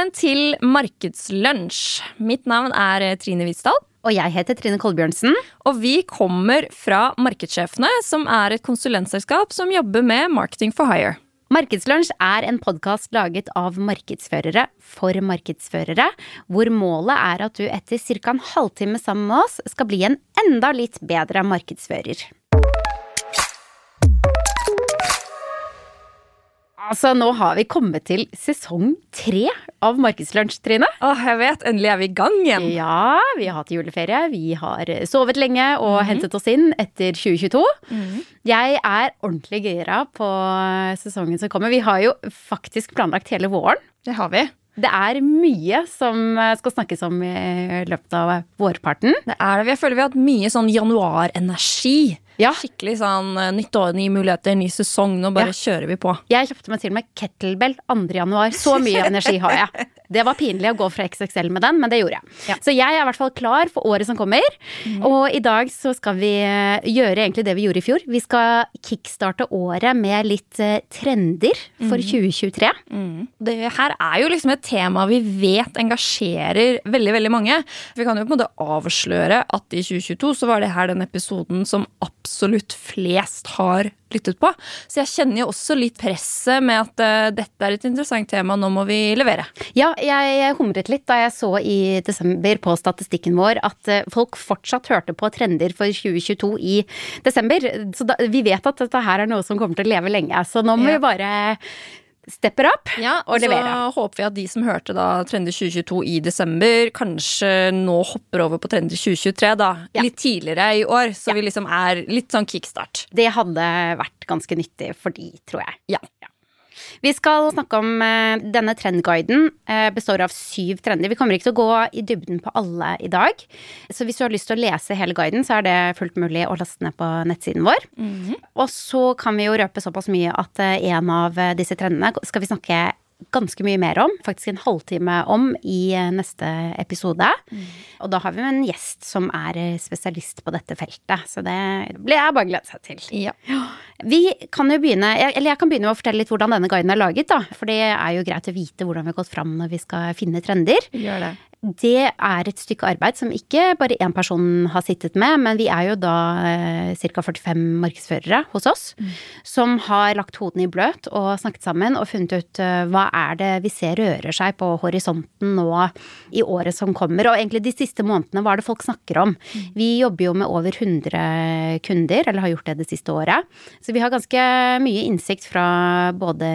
Velkommen til Markedslunsj. Mitt navn er Trine Hvitsdal. Og jeg heter Trine Kolbjørnsen. Og vi kommer fra Markedssjefene, som er et konsulentselskap som jobber med Marketing for hire. Markedslunsj er en podkast laget av markedsførere for markedsførere, hvor målet er at du etter ca. en halvtime sammen med oss skal bli en enda litt bedre markedsfører. Altså, nå har vi kommet til sesong tre av Markedslunsj, Trine. Åh, jeg vet. Endelig er vi i gang igjen. Ja, vi har hatt juleferie. Vi har sovet lenge og mm -hmm. hentet oss inn etter 2022. Mm -hmm. Jeg er ordentlig gira på sesongen som kommer. Vi har jo faktisk planlagt hele våren. Det har vi. Det er mye som skal snakkes om i løpet av vårparten. Det er det. Jeg føler vi har hatt mye sånn januarenergi. Ja. Skikkelig sånn eh, nytt år, nye muligheter, ny sesong. Nå bare ja. kjører vi på. Jeg kjøpte meg til og med kettlebell 2. januar. Så mye energi har jeg. Det var pinlig å gå fra XXL med den, men det gjorde jeg. Ja. Så jeg er i hvert fall klar for året som kommer. Mm. Og i dag så skal vi eh, gjøre egentlig det vi gjorde i fjor. Vi skal kickstarte året med litt eh, trender for mm. 2023. Mm. Det her er jo liksom et tema vi vet engasjerer veldig, veldig mange. Vi kan jo på en måte avsløre at i 2022 så var det her den episoden som absolutt absolutt flest har lyttet på. Så jeg kjenner jo også litt presset med at uh, dette er et interessant tema, nå må vi levere. Ja, jeg, jeg humret litt da jeg så i desember på statistikken vår at uh, folk fortsatt hørte på trender for 2022 i desember. Så da, vi vet at dette her er noe som kommer til å leve lenge. Så nå må ja. vi bare stepper opp ja, og leverer. Så håper vi at de som hørte da Trender 2022 i desember, kanskje nå hopper over på Trender 2023 da, ja. litt tidligere i år. Så ja. vi liksom er litt sånn kickstart. Det hadde vært ganske nyttig for de, tror jeg. Ja. Vi skal snakke om uh, denne trendguiden. Uh, består av syv trender. Vi kommer ikke til å gå i dybden på alle i dag. Så hvis du har lyst til å lese hele guiden, så er det fullt mulig å laste ned på nettsiden vår. Mm -hmm. Og så kan vi jo røpe såpass mye at uh, en av disse trendene skal vi snakke ganske mye mer om, faktisk en halvtime om, i neste episode. Mm. Og da har vi en gjest som er spesialist på dette feltet, så det blir jeg bare glede seg til. Ja. Vi kan jo begynne, eller jeg kan begynne med å fortelle litt hvordan denne guiden er laget, da. For det er jo greit å vite hvordan vi har gått fram når vi skal finne trender. Gjør det det er et stykke arbeid som ikke bare én person har sittet med, men vi er jo da eh, ca. 45 markedsførere hos oss mm. som har lagt hodene i bløt og snakket sammen og funnet ut eh, hva er det vi ser rører seg på horisonten nå i året som kommer, og egentlig de siste månedene, hva er det folk snakker om? Mm. Vi jobber jo med over 100 kunder, eller har gjort det det siste året, så vi har ganske mye innsikt fra både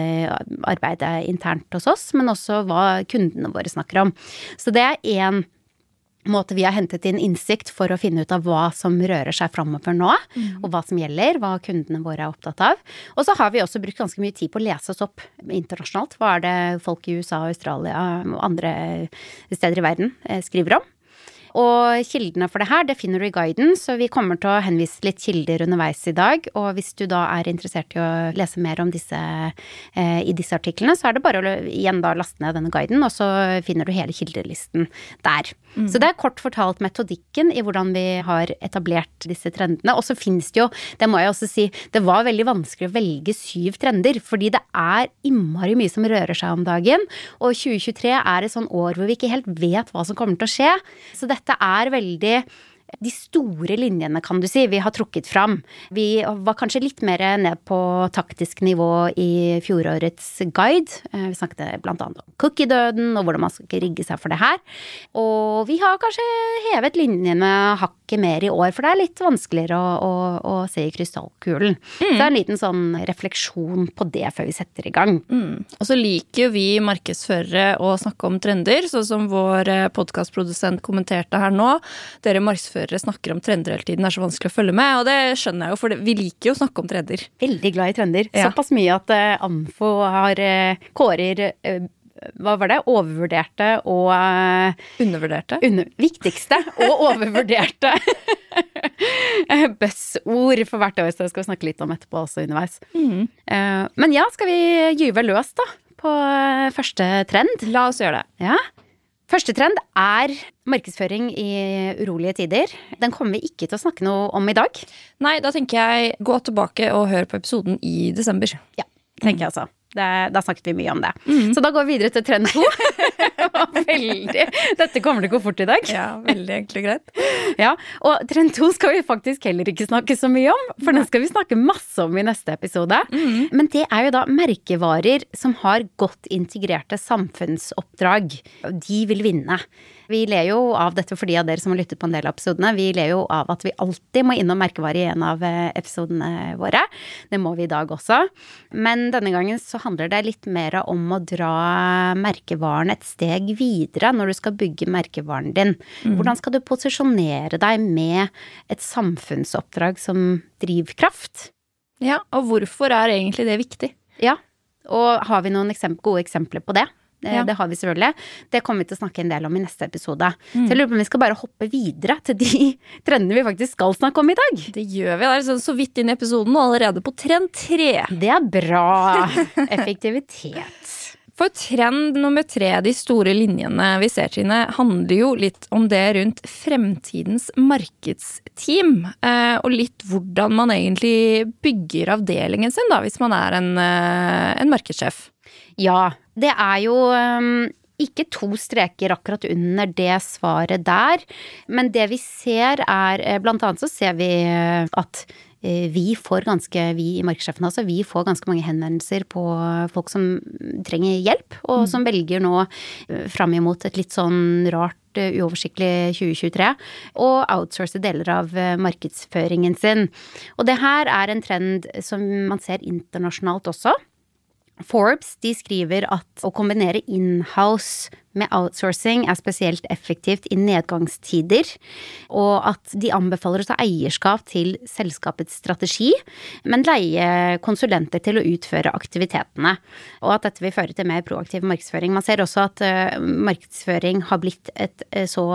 arbeidet internt hos oss, men også hva kundene våre snakker om. Så det er er én måte vi har hentet inn innsikt for å finne ut av hva som rører seg framover nå, mm. og hva som gjelder, hva kundene våre er opptatt av. Og så har vi også brukt ganske mye tid på å lese oss opp internasjonalt. Hva er det folk i USA, Australia og andre steder i verden eh, skriver om? Og kildene for det her, det finner du i guiden, så vi kommer til å henvise litt kilder underveis i dag. Og hvis du da er interessert i å lese mer om disse eh, i disse artiklene, så er det bare å igjen da laste ned denne guiden, og så finner du hele kildelisten der. Mm. Så det er kort fortalt metodikken i hvordan vi har etablert disse trendene. Og så finnes det jo, det må jeg også si, det var veldig vanskelig å velge syv trender, fordi det er innmari mye som rører seg om dagen. Og 2023 er et sånn år hvor vi ikke helt vet hva som kommer til å skje. Så dette dette er veldig de store linjene, kan du si, vi har trukket fram. Vi var kanskje litt mer ned på taktisk nivå i fjorårets guide. Eh, vi snakket blant annet om cookie-døden og hvordan man skal rigge seg for det her. Og vi har kanskje hevet linjene hakket mer i år, for det er litt vanskeligere å, å, å se i krystallkulen. Mm. Så det er en liten sånn refleksjon på det før vi setter i gang. Mm. Og så liker jo vi markedsførere å snakke om trender, sånn som vår eh, podkastprodusent kommenterte her nå. Dere markedsførere markedsførere snakker om trender hele tiden, er så vanskelig å følge med. Og det skjønner jeg jo, for vi liker jo å snakke om trender. Veldig glad i trender. Ja. Såpass mye at uh, Anfo har uh, kårer uh, hva var det? Overvurderte og Undervurderte? Under, viktigste og overvurderte buzzord for hvert år, så det skal vi snakke litt om etterpå også underveis. Mm. Men ja, skal vi gyve løs, da? På første trend? La oss gjøre det. Ja. Første trend er markedsføring i urolige tider. Den kommer vi ikke til å snakke noe om i dag. Nei, da tenker jeg gå tilbake og hør på episoden i desember. Ja, tenker jeg altså. Det, da snakket vi mye om det. Så da går vi videre til trend to. veldig Dette kommer til å gå fort i dag. Ja, veldig enkelt og greit. Ja, Og trend to skal vi faktisk heller ikke snakke så mye om, for den skal vi snakke masse om i neste episode. Men det er jo da merkevarer som har godt integrerte samfunnsoppdrag. De vil vinne. Vi ler jo av dette for de av dere som har lyttet på en del av episodene. Vi ler jo av at vi alltid må innom merkevare i en av eh, episodene våre. Det må vi i dag også. Men denne gangen så handler det litt mer om å dra merkevaren et steg videre når du skal bygge merkevaren din. Hvordan skal du posisjonere deg med et samfunnsoppdrag som drivkraft? Ja, og hvorfor er egentlig det viktig? Ja, og har vi noen eksempl gode eksempler på det? Eh, Ja. Det har vi selvfølgelig. Det kommer vi til å snakke en del om i neste episode. Så jeg lurer på om vi skal bare hoppe videre til de trendene vi faktisk skal snakke om i dag. Det gjør vi. Det er sånn så vidt inn i episoden og allerede på trend tre. Det er bra. Effektivitet. For trend nummer tre, de store linjene vi ser, Trine, handler jo litt om det rundt fremtidens markedsteam. eh, Og litt hvordan man egentlig bygger avdelingen sin, da, hvis man er en, eh, en markedssjef. Ja, det er jo um, ikke to streker akkurat under det svaret der, men det vi ser er eh, Blant annet så ser vi at vi får ganske, vi i Markedssjefen altså, vi får ganske mange henvendelser på folk som trenger hjelp, og som velger nå eh, fram imot et litt sånn rart eh, uoversiktlig 2023, og outsource deler av eh, markedsføringen sin. Og det her er en trend som man ser internasjonalt også. Forbes de skriver at å kombinere inhouse med outsourcing er spesielt effektivt i nedgangstider, og at de anbefaler å ta eierskap til selskapets strategi, men leie konsulenter til å utføre aktivitetene, og at dette vil føre til mer proaktiv markedsføring. Man ser også at uh, markedsføring har blitt et uh, så,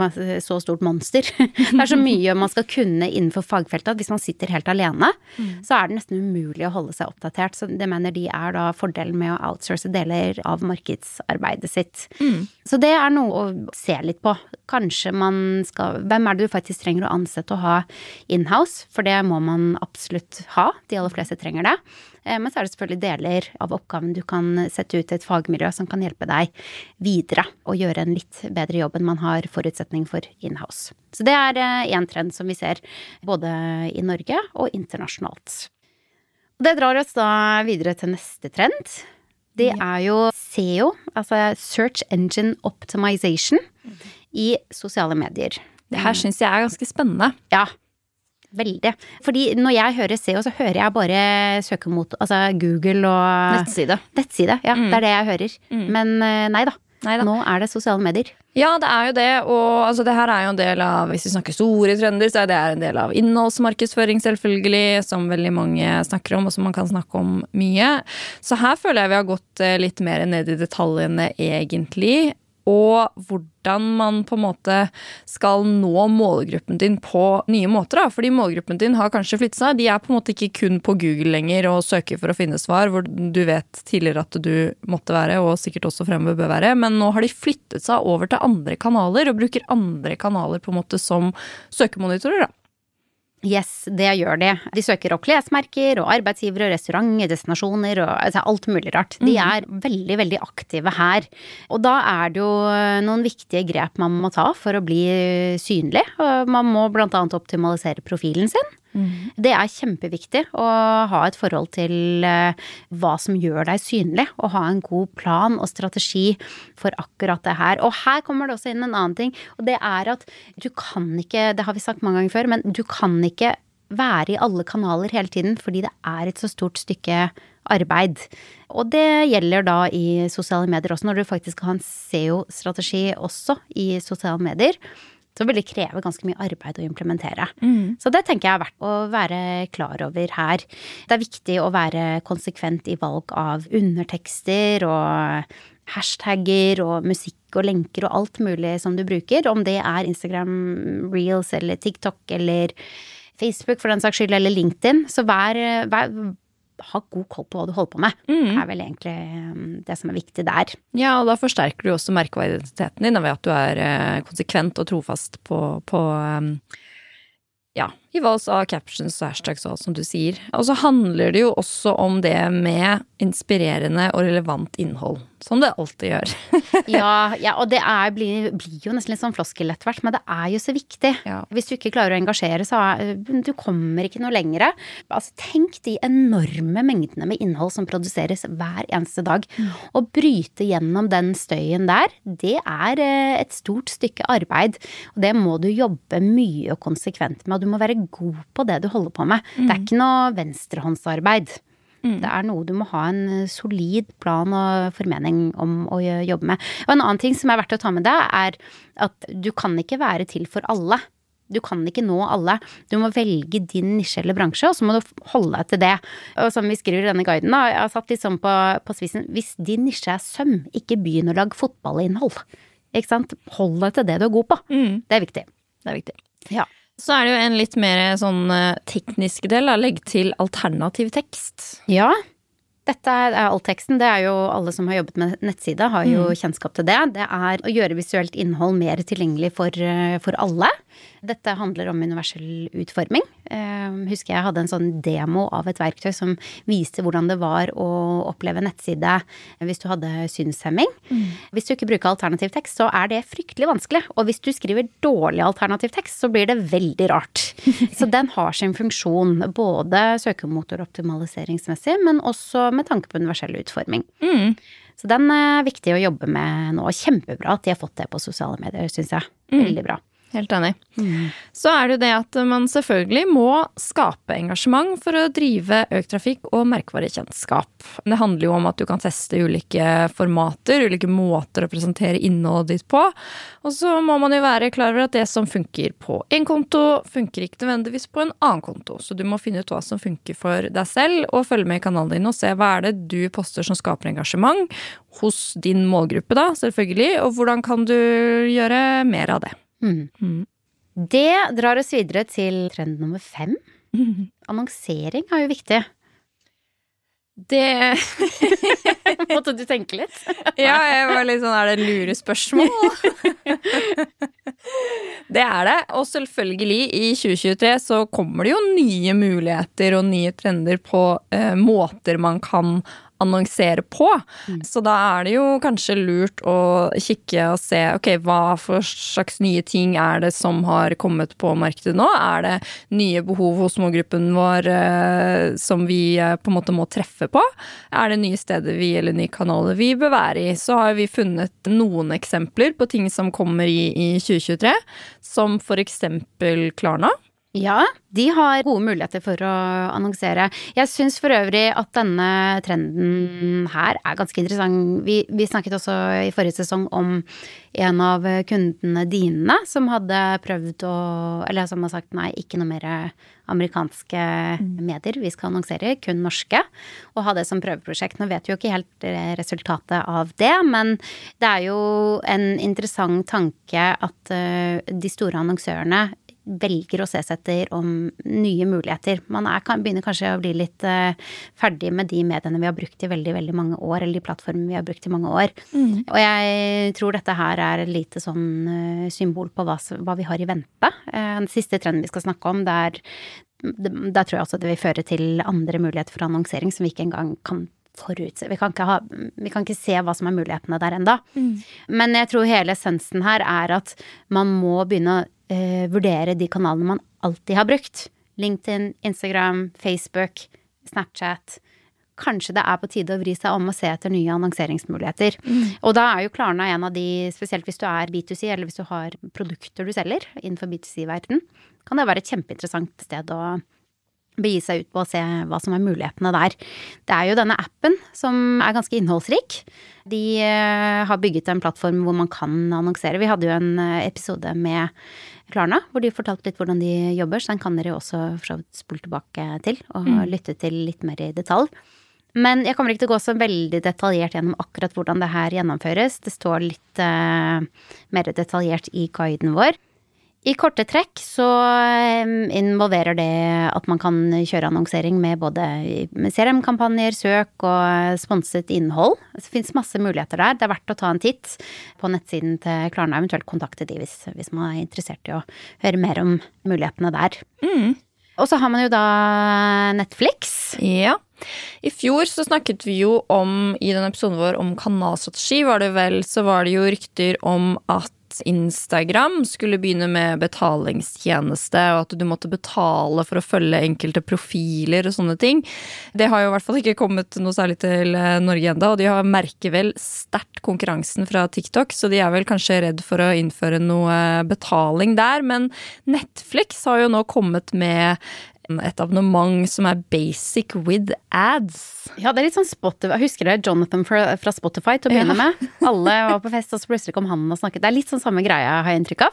så, stort monster. det er så mye man skal kunne innenfor fagfeltet at hvis man sitter helt alene, mm. så er det nesten umulig å holde seg oppdatert. Så det mener de er da fordelen med å outsource deler av markedsarbeidet sitt. Mm. Så det er noe å se litt på. Kanskje man skal Hvem er det du faktisk trenger å ansette og ha inhouse? For det må man absolutt ha. De aller fleste trenger det. Men så er det selvfølgelig deler av oppgaven du kan sette ut til et fagmiljø som kan hjelpe deg videre og gjøre en litt bedre jobb enn man har forutsetning for inhouse. Så det er én trend som vi ser både i Norge og internasjonalt. Det drar oss da videre til neste trend. Det er jo SEO, altså Search Engine Optimization, i sosiale medier. Det her syns jeg er ganske spennende. Ja, veldig. Fordi når jeg hører SEO, så hører jeg bare søkemot, altså Google og Nettside. Nettside, ja. Mm. Det er det jeg hører. Mm. Men nei da. Neida. Nå er det sosiale medier. Ja, det er jo det. Og altså, det her er jo en del av Hvis vi snakker store trender, så er det en del av innholdsmarkedsføring, selvfølgelig, som veldig mange snakker om, og som man kan snakke om mye. Så her føler jeg vi har gått litt mer ned i detaljene, egentlig. Og hvordan man på en måte skal nå målgruppen din på nye måter. Da. Fordi målgruppen din har kanskje flyttet seg. De er på en måte ikke kun på Google lenger og søker for å finne svar, hvor du vet tidligere at du måtte være, og sikkert også fremover bør være. Men nå har de flyttet seg over til andre kanaler, og bruker andre kanaler på en måte som søkemonitorer. da. Yes, det gjør de. De søker opp klesmerker og arbeidsgivere og restauranter, destinasjoner og altså alt mulig rart. De er veldig, veldig aktive her. Og da er det jo noen viktige grep man må ta for å bli synlig. Man må blant annet optimalisere profilen sin. Mm. Det er kjempeviktig å ha et forhold til hva som gjør deg synlig, og ha en god plan og strategi for akkurat det her. Og her kommer det også inn en annen ting, og det er at du kan ikke, det har vi sagt mange ganger før, men du kan ikke være i alle kanaler hele tiden fordi det er et så stort stykke arbeid. Og det gjelder da i sosiale medier også, når du faktisk har en SEO-strategi også i sosiale medier så vil det kreve ganske mye arbeid å implementere. Mm. Så det tenker jeg er verdt å være klar over her. Det er viktig å være konsekvent i valg av undertekster og hashtagger og musikk og lenker og alt mulig som du bruker. Om det er Instagram reels eller TikTok eller Facebook for den saks skyld, eller LinkedIn. Så vær, vær ha god koll på hva du holder på med. Mm. er vel egentlig det som er viktig der. Ja, og da forsterker du også merkevareidentiteten din ved at du er konsekvent og trofast på, på ja, i valg av captions og hashtags og alt som du sier. Og så handler det jo også om det med inspirerende og relevant innhold. Som det alltid gjør. ja, ja, og det er, blir, blir, jo nesten litt sånn floskel etter hvert, men det er jo så viktig. Ja. Hvis du ikke klarer å engasjere, så er, du kommer ikke noe lenger. Altså, tenk de enorme mengdene med innhold som produseres hver eneste dag. Mm. Å bryte gjennom den støyen der, det er eh, et stort stykke arbeid. Og det må du jobbe mye og konsekvent med, og du må være god på det du holder på med. Mm. Det er ikke noe venstrehåndsarbeid. Mm. Det er noe du må ha en eh, solid plan og formening om å jobbe med. Og en annen ting som er verdt å ta med deg, er at du kan ikke være til for alle. Du kan ikke nå alle. Du må velge din nisje eller bransje, og så må du holde deg til det. Og som vi skriver i denne guiden, da, jeg har satt litt sånn på, på spissen Hvis din nisje er søm, ikke begynn å lage fotballinnhold. Ikke sant? Hold deg til det du er god på. Mm. Det er viktig. Det er viktig. Ja. Så er det jo en litt mer sånn eh, teknisk del. Legg til alternativ tekst. Ja. Dette er all teksten. Det er jo alle som har jobbet med nettside, har jo mm. kjennskap til det. Det er å gjøre visuelt innhold mer tilgjengelig for, eh, for alle. Dette handler om universell utforming. Uh, husker jeg hadde en sånn demo av et verktøy som viste hvordan det var å oppleve nettside hvis du hadde synshemming. Mm. Hvis du ikke bruker alternativ tekst, så er det fryktelig vanskelig. Og hvis du skriver dårlig alternativ tekst, så blir det veldig rart. så den har sin funksjon, både søkemotoroptimaliseringsmessig, men også med tanke på universell utforming. Mm. Så den er viktig å jobbe med nå. Kjempebra at de har fått det på sosiale medier, syns jeg. Mm. Veldig bra. Helt enig. Mm. Så er det jo det at man selvfølgelig må skape engasjement for å drive økt trafikk og merkevarekjennskap. Det handler jo om at du kan teste ulike formater, ulike måter å presentere innholdet ditt på. Og så må man jo være klar over at det som funker på én konto, funker ikke nødvendigvis på en annen konto. Så du må finne ut hva som funker for deg selv, og følge med i kanalen din og se hva er det du poster som skaper engasjement hos din målgruppe, da, selvfølgelig, og hvordan kan du gjøre mer av det. Mm. Mm. Det drar oss videre til trend nummer fem. Annonsering er jo viktig. Det Måtte du tenke litt? ja, jeg var litt sånn Er det lurespørsmål? det er det. Og selvfølgelig, i 2023 så kommer det jo nye muligheter og nye trender på eh, måter man kan annonsere på. Mm. Så da er det jo kanskje lurt å kikke og se ok, hva for slags nye ting er det som har kommet på markedet nå? Er det nye behov hos målgruppen vår eh, som vi eh, på en måte må treffe på? Er det nye steder vi eller nye kanaler vi bør være i? Så har vi funnet noen eksempler på ting som kommer i, i 2023, som eksempel Klarna. Ja, de har gode muligheter for å annonsere. Jeg syns for øvrig at denne trenden her er ganske interessant. Vi, vi, snakket også i forrige sesong om en av kundene dine som hadde prøvd å Eller som har sagt nei, ikke noe mer amerikanske mm. medier vi skal annonsere, kun norske. Og ha det som prøveprosjekt. Nå vet vi jo ikke helt resultatet av det, men det er jo en interessant tanke at uh, de store annonsørene velger å ses etter om nye muligheter. Man er, kan, begynner kanskje å bli litt uh, ferdig med de mediene vi har brukt i veldig veldig mange år, eller de plattformene vi har brukt i mange år. Mm. Og jeg tror dette her er et lite sånn uh, symbol på hva, hva, vi har i vente. Uh, den siste trenden vi skal snakke om, det er der tror jeg også det vil føre til andre muligheter for annonsering som vi ikke engang kan forutse. Vi kan ikke, ha, vi kan ikke se hva som er mulighetene der enda. Mm. Men jeg tror hele essensen her er at man må begynne å eh, vurdere de kanalene man alltid har brukt. LinkedIn, Instagram, Facebook, Snapchat. Kanskje det er på tide å vri seg om og se etter nye annonseringsmuligheter. Mm. Og da er jo Klarna en av de, spesielt hvis du er B2C, eller hvis du har produkter du selger innenfor B2C-verden, kan det være et kjempeinteressant sted å begi seg ut på og se hva som er mulighetene der. Det er jo denne appen som er ganske innholdsrik. De eh, har bygget en plattform hvor man kan annonsere. Vi hadde jo en eh, episode med Klarna hvor de fortalte litt hvordan de jobber, så den kan dere også spole tilbake til og mm. lytte til litt mer i detalj. Men jeg kommer ikke til å gå så veldig detaljert gjennom akkurat hvordan det her gjennomføres. Det står litt uh, mer detaljert i guiden vår. I korte trekk så involverer det at man kan kjøre annonsering med både CRM-kampanjer, søk og sponset innhold. Det fins masse muligheter der. Det er verdt å ta en titt på nettsiden til Klarna, eventuelt kontakte de hvis, hvis man er interessert i å høre mer om mulighetene der. Mm. Og så har man jo da Netflix. Ja. I fjor så snakket vi jo om, i den episoden vår om kanalstrategi, var det vel, så var det jo rykter om at Instagram skulle begynne med betalingstjeneste, og at du måtte betale for å følge enkelte profiler og sånne ting. Det har jo i hvert fall ikke kommet noe særlig til eh, Norge enda, og de har merker vel sterkt konkurransen fra TikTok, så de er vel kanskje redd for å innføre noe betaling der. Men Netflix har jo nå kommet med et abonnement som er basic with ads. Ja, det er litt sånn Spotify. Husker det Jonathan fra, Spotify til å begynne Ja. med. Alle var på fest, og så plutselig kom han og snakket. Det er litt sånn samme greia, har jeg inntrykk av.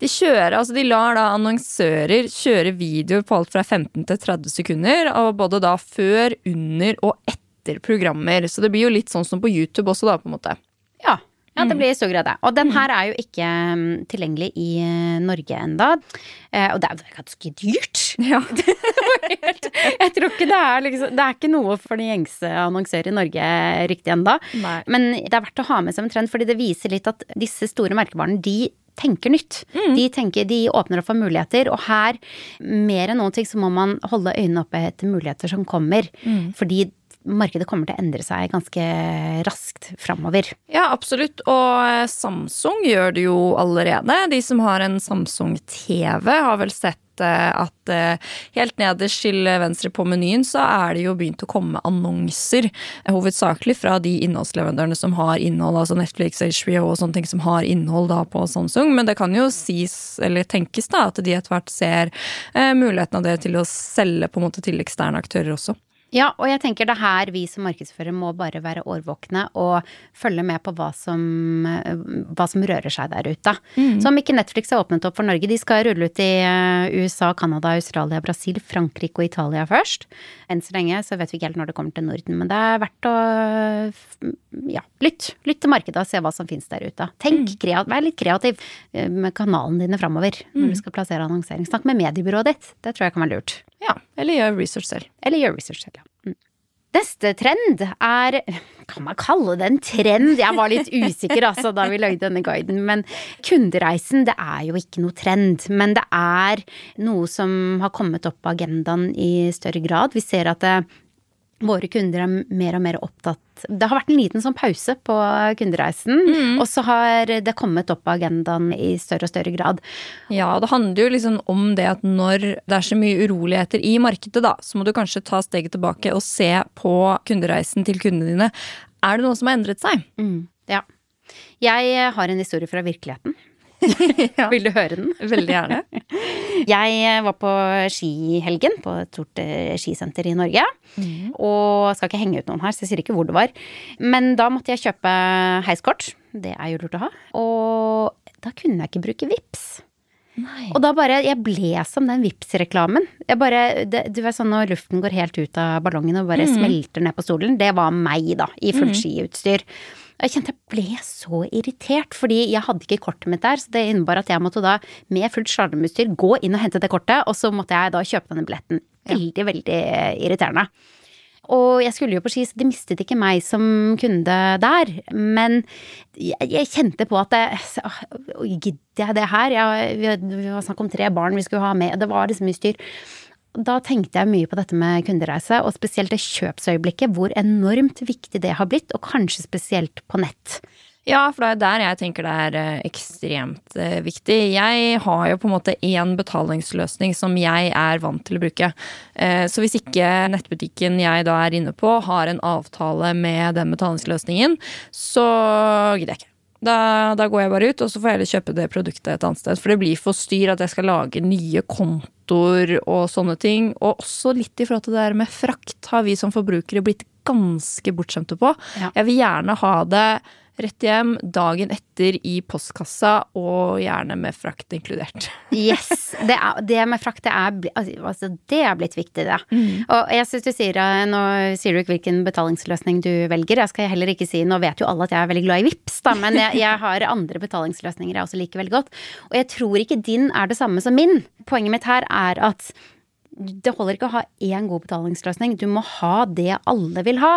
De kjører, altså de lar da annonsører kjøre videoer på alt fra 15 til 30 sekunder, og både da før, under og etter programmer. Så det blir jo litt sånn som på YouTube også, da, på en måte. Ja. Ja, det blir i stor grad det. Og den her er jo ikke mm, tilgjengelig i eh, Norge enda. Eh, og det er jo ganske dyrt. Ja. Jeg tror ikke det er liksom Det er ikke noe for de gjengse annonsører i Norge riktig enda. Nei. Men det er verdt å ha med som en trend, fordi det viser litt at disse store merkevarene, de tenker nytt. De, tenker, de åpner opp for muligheter, og her, mer enn noen ting, så må man holde øynene oppe etter muligheter som kommer. Fordi markedet kommer til å endre seg ganske raskt framover. Ja, absolutt. Og eh, Samsung gjør det jo allerede. De som har en Samsung TV, har vel sett eh, at eh, helt nederst til venstre på menyen så er det jo begynt å komme annonser. Hovedsakelig fra de innholdsleverandørene som har innhold, altså Netflix, HBO og sånne ting som har innhold da på Samsung. Men det kan jo sies, eller tenkes da, at de etter hvert ser muligheten av det til å selge på en måte til eksterne aktører også. Ja, og jeg tenker det her vi som markedsfører må bare være årvåkne og følge med på hva som, hva som rører seg der ute. Så om ikke Netflix har åpnet opp for Norge, de skal rulle ut i eh, USA, Canada, Australia, Brasil, Frankrike og Italia først. Enn så lenge så vet vi ikke helt når det kommer til Norden, men det er verdt å ja, lytte. Lytt til markedet og se hva som finnes der ute. Tenk kreativt, vær litt kreativ eh, med kanalene dine framover når du skal plassere annonsering. Snakk med mediebyrået ditt, det tror jeg kan være lurt. Ja, eller gjør research selv. Eller gjør research selv. Mm. Neste trend er Kan man kalle det en trend? Jeg var litt usikker altså da vi lagde denne guiden. Men kundereisen, det er jo ikke noe trend. Men det er noe som har kommet opp på agendaen i større grad. Vi ser at det, våre kunder er mer og mer opptatt Det har vært en liten sånn pause på kundereisen, og så har det kommet opp på agendaen i større og større grad. Ja, det handler jo liksom om det at når det er så mye uroligheter i markedet, da, så må du kanskje ta steget tilbake og se på kundereisen til kundene dine. Er det noe som har endret seg? Ja. Jeg har en historie fra virkeligheten. Vil du høre den? Veldig gjerne. Jeg eh, var på ski-helgen på et stort eh, skisenter i Norge. Og skal ikke henge ut noen her, så jeg sier ikke hvor det var. Men da måtte jeg kjøpe heiskort. Det er jo lurt å ha. Og da kunne jeg ikke bruke VIPS. Nei. Og da bare Jeg ble som den Vipps-reklamen. Jeg bare det, Du vet sånn når luften går helt ut av ballongen og bare smelter ned på stolen. Det var meg, da, i fullt skiutstyr. Og jeg kjente jeg ble så irritert, fordi jeg hadde ikke kortet mitt der. Så det innebar at jeg måtte da med fullt slalåmutstyr gå inn og hente det kortet, og så måtte jeg da kjøpe denne billetten. Veldig, veldig irriterende. Og jeg skulle jo på ski, så de mistet ikke meg som kunde der. Men jeg, jeg kjente på at det, Gidder jeg det her? Jeg, vi, vi var snakk om tre barn vi skulle ha med. Det var liksom mye styr. Da tenkte jeg mye på dette med kundereise, og spesielt det kjøpsøyeblikket, hvor enormt viktig det har blitt, og kanskje spesielt på nett. Ja, for det er der jeg tenker det er eh, ekstremt eh, viktig. Jeg har jo på en måte én betalingsløsning som jeg er vant til å bruke. Eh, Så hvis ikke nettbutikken jeg da er inne på har en avtale med den betalingsløsningen, så gidder jeg ikke. Da, da går jeg bare ut, og så får jeg heller kjøpe det produktet et annet sted. For det blir for styr at jeg skal lage nye kontoer og sånne ting. Og også litt i forhold til det der med frakt har vi som forbrukere blitt ganske bortskjemte på. Ja. Jeg vil gjerne ha det rett hjem, dagen etter i postkassa, og gjerne med frakt inkludert. Yes. Det, er, det med frakt, det er, altså, det er blitt viktig, det. Mm. Og jeg syns du sier eh, Nå sier du ikke hvilken betalingsløsning du velger. Jeg skal heller ikke si Nå vet jo alle at jeg er veldig glad i VIPS, da, men jeg, jeg har andre betalingsløsninger jeg også liker veldig godt. Og jeg tror ikke din er det samme som min. Poenget mitt her er at det holder ikke å ha én god betalingsløsning. Du må ha det alle vil ha.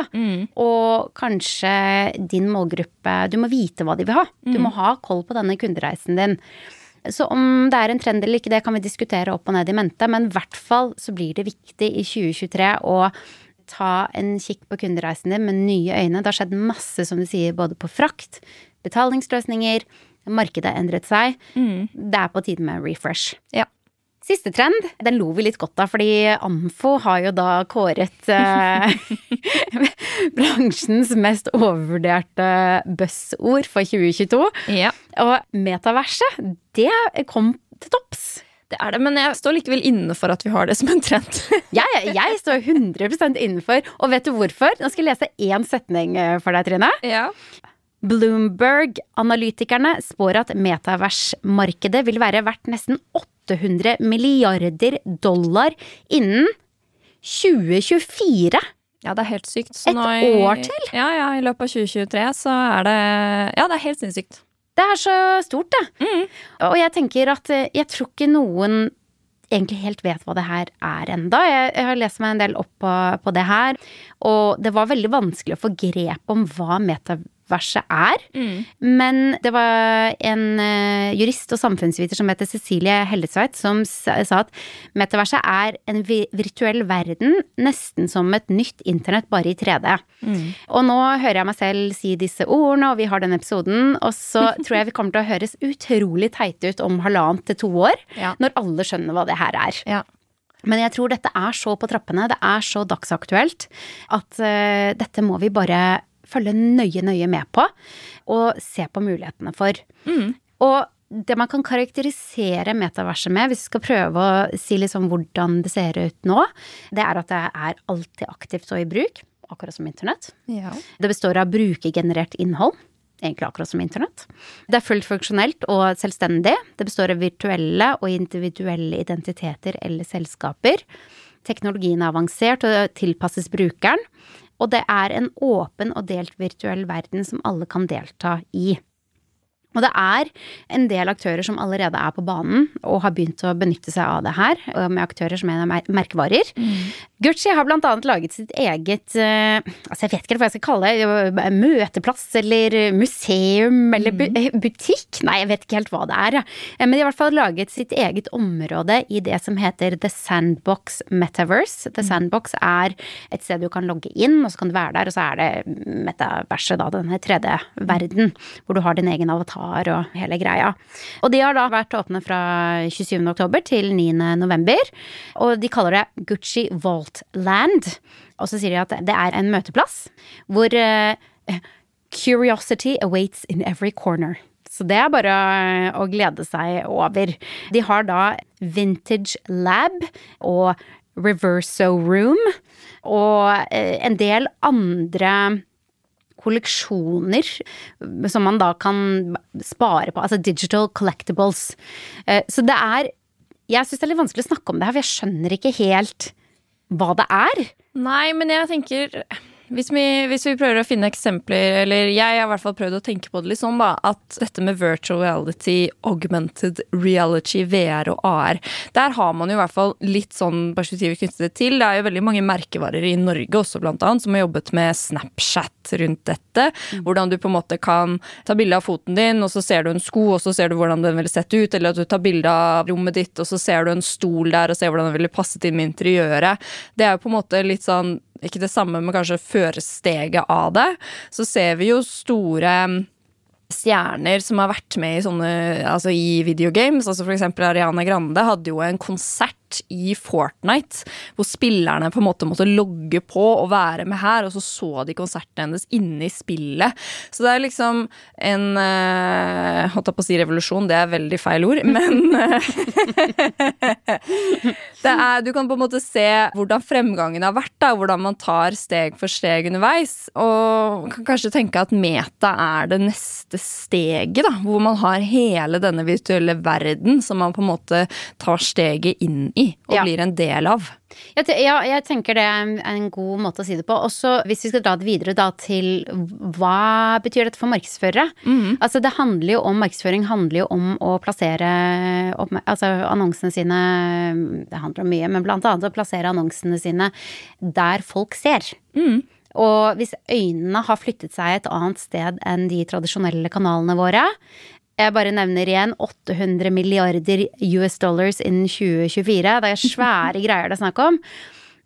Og kanskje din målgruppe Du må vite hva de vil ha. Du må ha koll på denne kundereisen din. Så om det er en trend eller ikke, det kan vi diskutere opp og ned i mente, men i hvert fall så blir det viktig i 2023 å ta en kikk på kundereisen din med nye øyne. Det har skjedd masse, som du sier, både på frakt, betalingsløsninger, markedet har endret seg. Det er på tide med refresh. Ja. Siste trend, den lo vi litt godt av, fordi Amfo har jo da kåret eh, bransjens mest overvurderte buzzord for 2022. Ja. Og metaverset, det kom til topps. Det er det, men jeg står likevel inne for at vi har det som en trend. Jeg, jeg står 100% innenfor, og vet du hvorfor? Nå skal jeg lese én setning eh, for deg, Trine. ja. Bloomberg-analytikerne spår at metaversmarkedet vil være verdt nesten 800 milliarder dollar innen 2024. Ja, det er helt sykt. Så Et nå år til? Ja, ja, i løpet av 2023 så er det Ja, det er helt sinnssykt. Det er så stort, det. Og jeg tenker at eh, jeg tror ikke noen egentlig helt vet hva det her er enda. Jeg, jeg har lest meg en del opp på, på det her, og det var veldig vanskelig å få grep om hva metaverset er. Men det var en eh, jurist og samfunnsviter som heter Cecilie Hellesveit som sa at metaverset er en virtuell verden nesten som et nytt internett, bare i 3D. Og nå hører jeg meg selv si disse ordene, og vi har den episoden, og så tror jeg vi kommer til å høres utrolig teite ut om halvannet til to år, Ja. når alle skjønner hva det her er. Ja. Men jeg tror dette er så på trappene, det er så dagsaktuelt, at uh, dette må vi bare følge nøye, nøye med på, og se på mulighetene for. Og det man kan karakterisere metaverset med, hvis vi skal prøve å si liksom hvordan det ser ut nå, det er at det er alltid aktivt og i bruk, akkurat som internett. Ja. Det består av brukergenerert innhold, egentlig akkurat som internett. Det er fullt funksjonelt og selvstendig. Det består av virtuelle og individuelle identiteter eller selskaper. Teknologien er avansert og tilpasses brukeren. Og det er en åpen og delt virtuell verden som alle kan delta i. Og det er en del aktører som allerede er på banen og har begynt å benytte seg av det her, med aktører som er mer merkevarer. Gucci har blant annet laget sitt eget eh, altså jeg vet ikke hva jeg skal kalle det, eh, møteplass eller museum eller bu eh, butikk? Nei, jeg vet ikke helt hva det er. Men de har i hvert fall laget sitt eget område i det som heter The Sandbox Metaverse. The Sandbox er et sted du kan logge inn, og så kan du være der, og så er det metaverset, da, denne tredje verden, hvor du har din egen avatar og hele greia. Og de har da vært åpne fra 27. oktober til 9. november, og de kaller det Gucci Vault Land. Og så sier de at det er en møteplass hvor uh, curiosity awaits in every corner. Så det er bare å glede seg over. De har da Vintage Lab og Reverso Room og eh, en del andre kolleksjoner som man da kan spare på. Altså digital collectibles. Eh, Så det er Jeg syns det er litt vanskelig å snakke om det her, for jeg skjønner ikke helt hva det er. Nei, men jeg tenker hvis vi, hvis vi prøver å finne eksempler, eller jeg har i hvert fall prøvd å tenke på det litt sånn, da, at dette med virtual reality, augmented reality, VR og AR, der har man jo i hvert fall litt sånn perspektiver knyttet til. Det er jo veldig mange merkevarer i Norge også, blant annet, som har jobbet med Snapchat rundt dette. Hvordan du på en måte kan ta bilde av foten din, og så ser du en sko, og så ser du hvordan den ville sett ut, eller at du tar bilde av rommet ditt, og så ser du en stol der, og ser hvordan den ville passet inn med interiøret. Det er jo på en måte litt sånn ikke det samme med kanskje føresteget av det, så ser vi jo store mm, stjerner som har vært med i sånne Altså i videogames. Altså eksempel Ariana Grande hadde jo en konsert i Fortnite, hvor spillerne på en måte måtte logge på og være med her, og så så de konserten hennes inne i spillet. Så det er liksom en uh, Holdt jeg på å si revolusjon, det er veldig feil ord, men det er, Du kan på en måte se hvordan fremgangen har vært, da, hvordan man tar steg for steg underveis. Og kan kanskje tenke at meta er det neste steget, da, hvor man har hele denne virtuelle verden som man på en måte tar steget inn i og ja. blir en del av. Ja, jeg tenker det er en god måte å si det på. Også hvis vi skal dra det videre da til hva betyr dette for markedsførere? Mm. Altså det handler jo om markedsføring handler jo om å plassere altså annonsene sine Det handler om mye, men blant annet å plassere annonsene sine der folk ser. Mm. Og hvis øynene har flyttet seg et annet sted enn de tradisjonelle kanalene våre, jeg bare nevner igjen 800 milliarder US dollars innen 2024. Det er svære greier det er snakk om.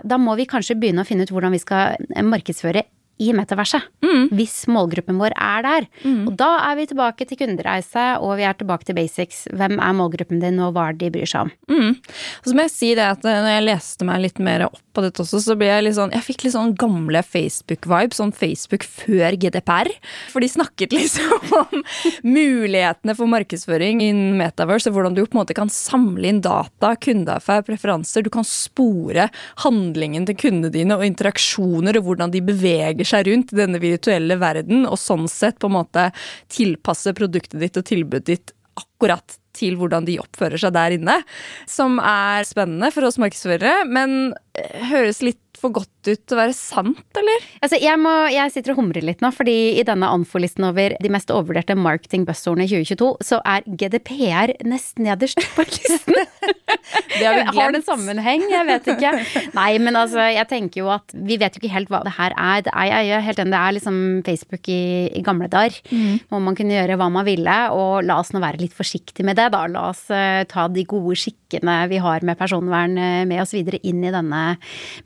Da må vi kanskje begynne å finne ut hvordan vi skal markedsføre i metaverset. Mm. Hvis målgruppen vår er der. Mm. Og da er vi tilbake til kundereise, og vi er tilbake til basics. Hvem er målgruppen din, og hva er det de bryr seg om? Mm. Og så må jeg si det at når jeg leste meg litt mer opp på dette også, så ble jeg litt sånn Jeg fikk litt sånn gamle Facebook-vibe, sånn Facebook før GDPR. For de snakket liksom om mulighetene for markedsføring innen Metaverse, og hvordan du på en måte kan samle inn data, kundeaffær, preferanser. Du kan spore handlingen til kundene dine og interaksjoner, og hvordan de beveger seg rundt i denne virtuelle verden, og sånn sett på en måte tilpasse produktet ditt og tilbudet ditt akkurat til hvordan de oppfører seg der inne. Som er spennende for oss markedsførere, men høres litt for godt ut til å være sant, eller? Altså, jeg, må, jeg sitter og humrer litt nå, fordi i denne Anfo-listen over de mest overvurderte marketing-buzzordene i 2022, så er GDPR nest nederst på listen. det har vi glemt. Har det sammenheng? Jeg vet ikke. Nei, men altså, jeg tenker jo at vi vet jo ikke helt hva det her er. Det er, jeg helt enig, det er liksom Facebook i, i gamle dager. Mm. Hvor man kunne gjøre hva man ville, og la oss nå være litt forsiktige med det, da. La oss uh, ta de gode skikkene vi har med personvern uh, med oss videre inn i denne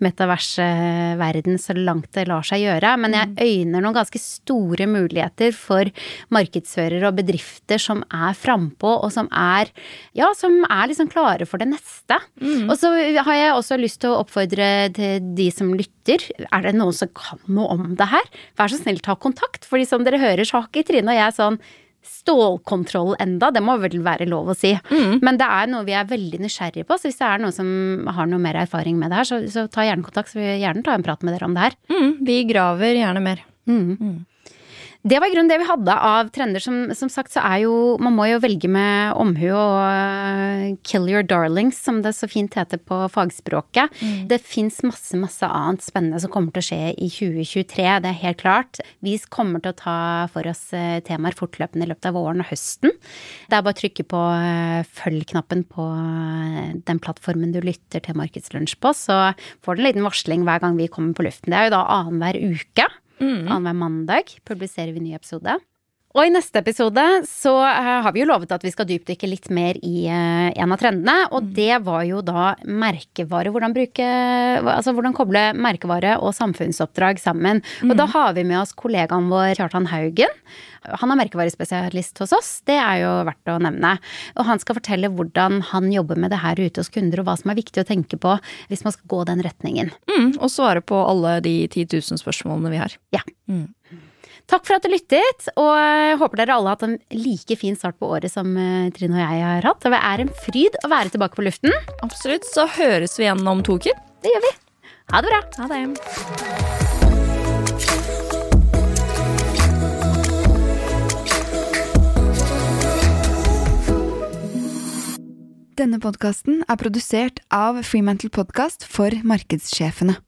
metaverseverden så langt det lar seg gjøre. Men jeg mm. øyner noen ganske store muligheter for markedsførere og bedrifter som er frampå, og som er ja, som er liksom klare for det neste. Mm. Og så har jeg også lyst til å oppfordre til de som lytter. Er det noen som kan noe om det her? Vær så snill, ta kontakt. fordi som dere hører, så har ikke Trine og jeg sånn stålkontroll enda, det må vel være lov å si. Mm. Men det er noe vi er veldig nysgjerrige på, så hvis det er noen som har noe mer erfaring med det her, så, så ta gjerne kontakt, så vil vi gjerne ta en prat med dere om det her. Mm. Vi graver gjerne mer. Mm. Det var i grunnen det vi hadde av trender. Som, som, sagt så er jo Man må jo velge med omhu og uh, kill your darlings, som det så fint heter på fagspråket. Mm. Det fins masse, masse annet spennende som kommer til å skje i 2023, det er helt klart. Vi kommer til å ta for oss uh, temaer fortløpende i løpet av våren og høsten. Det er bare å trykke på uh, følg-knappen på den plattformen du lytter til Markedslunsj på, så får du en liten varsling hver gang vi kommer på luften. Det er jo da annenhver uke. Mm. Annenhver mandag publiserer vi ny episode. Og i neste episode så uh, har vi jo lovet at vi skal dypdykke litt mer i uh, en av trendene. Og mm. det var jo da merkevare. Hvordan bruke Altså hvordan koble merkevare og samfunnsoppdrag sammen. Mm. Og da har vi med oss kollegaen vår Kjartan Haugen. Han er merkevarespesialist hos oss, det er jo verdt å nevne. Og han skal fortelle hvordan han jobber med det her ute hos kunder, og hva som er viktig å tenke på hvis man skal gå den retningen. Mm, og svare på alle de 10 000 spørsmålene vi har. Ja. Mm. Takk for at du lyttet, og jeg håper dere alle har hatt en like fin start på året som eh, Trine og jeg har hatt. Det er en fryd å være tilbake på luften. Absolutt. Så høres vi igjen om to uker. Det gjør vi. Ha det bra. Ha det. Denne podkasten er produsert av Freemantle Podcast for markedssjefene.